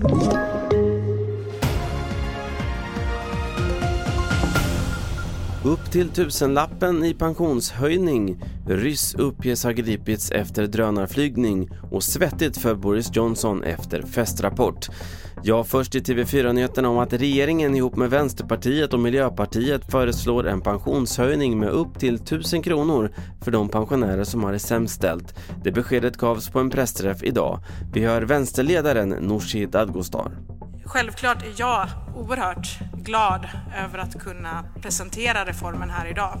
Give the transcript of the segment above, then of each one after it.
you Upp till tusenlappen i pensionshöjning. Ryss uppges ha gripits efter drönarflygning och svettigt för Boris Johnson efter festrapport. Ja, först i TV4-nyheterna om att regeringen ihop med Vänsterpartiet och Miljöpartiet föreslår en pensionshöjning med upp till 1000 kronor för de pensionärer som har det sämst ställt. Det beskedet gavs på en pressträff idag. Vi hör vänsterledaren Nooshi Dadgostar. Självklart är jag oerhört glad över att kunna presentera reformen här idag.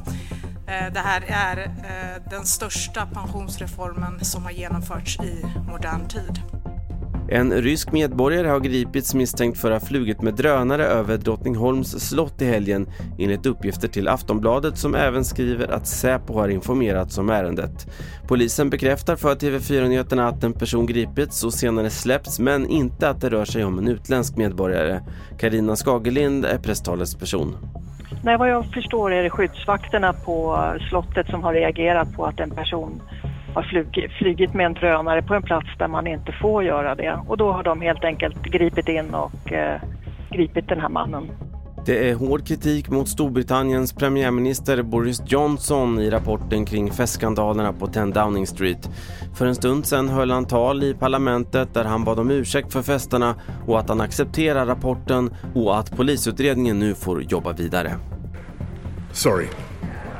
Eh, det här är eh, den största pensionsreformen som har genomförts i modern tid. En rysk medborgare har gripits misstänkt för att ha flugit med drönare över Drottningholms slott i helgen enligt uppgifter till Aftonbladet som även skriver att Säpo har informerats om ärendet. Polisen bekräftar för TV4 Nyheterna att en person gripits och senare släppts men inte att det rör sig om en utländsk medborgare. Karina Skagelind är presstalesperson. Nej, vad jag förstår är det skyddsvakterna på slottet som har reagerat på att en person har flugit, flugit med en drönare på en plats där man inte får göra det. Och då har de helt enkelt gripit in och eh, gripit den här mannen. Det är hård kritik mot Storbritanniens premiärminister Boris Johnson i rapporten kring festskandalerna på 10 Downing Street. För en stund sedan höll han tal i parlamentet där han bad om ursäkt för festerna och att han accepterar rapporten och att polisutredningen nu får jobba vidare. Sorry.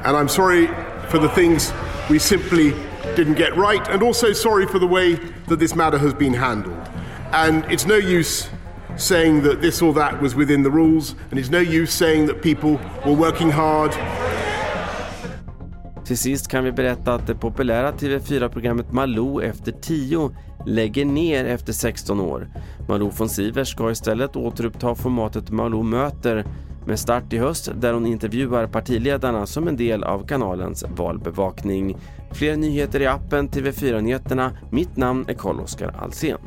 And I'm sorry for the things we simply didn't get right, and also sorry for the way that this matter has been handled. And it's no use saying that this or that was within the rules, and it's no use saying that people were working hard. Till sist kan vi berätta att det populära TV4-programmet Malou efter 10 lägger ner efter 16 år. Malou von Sivers ska istället återuppta formatet Malou möter med start i höst där hon intervjuar partiledarna som en del av kanalens valbevakning. Fler nyheter i appen TV4 Nyheterna. Mitt namn är Carl-Oskar Alsen.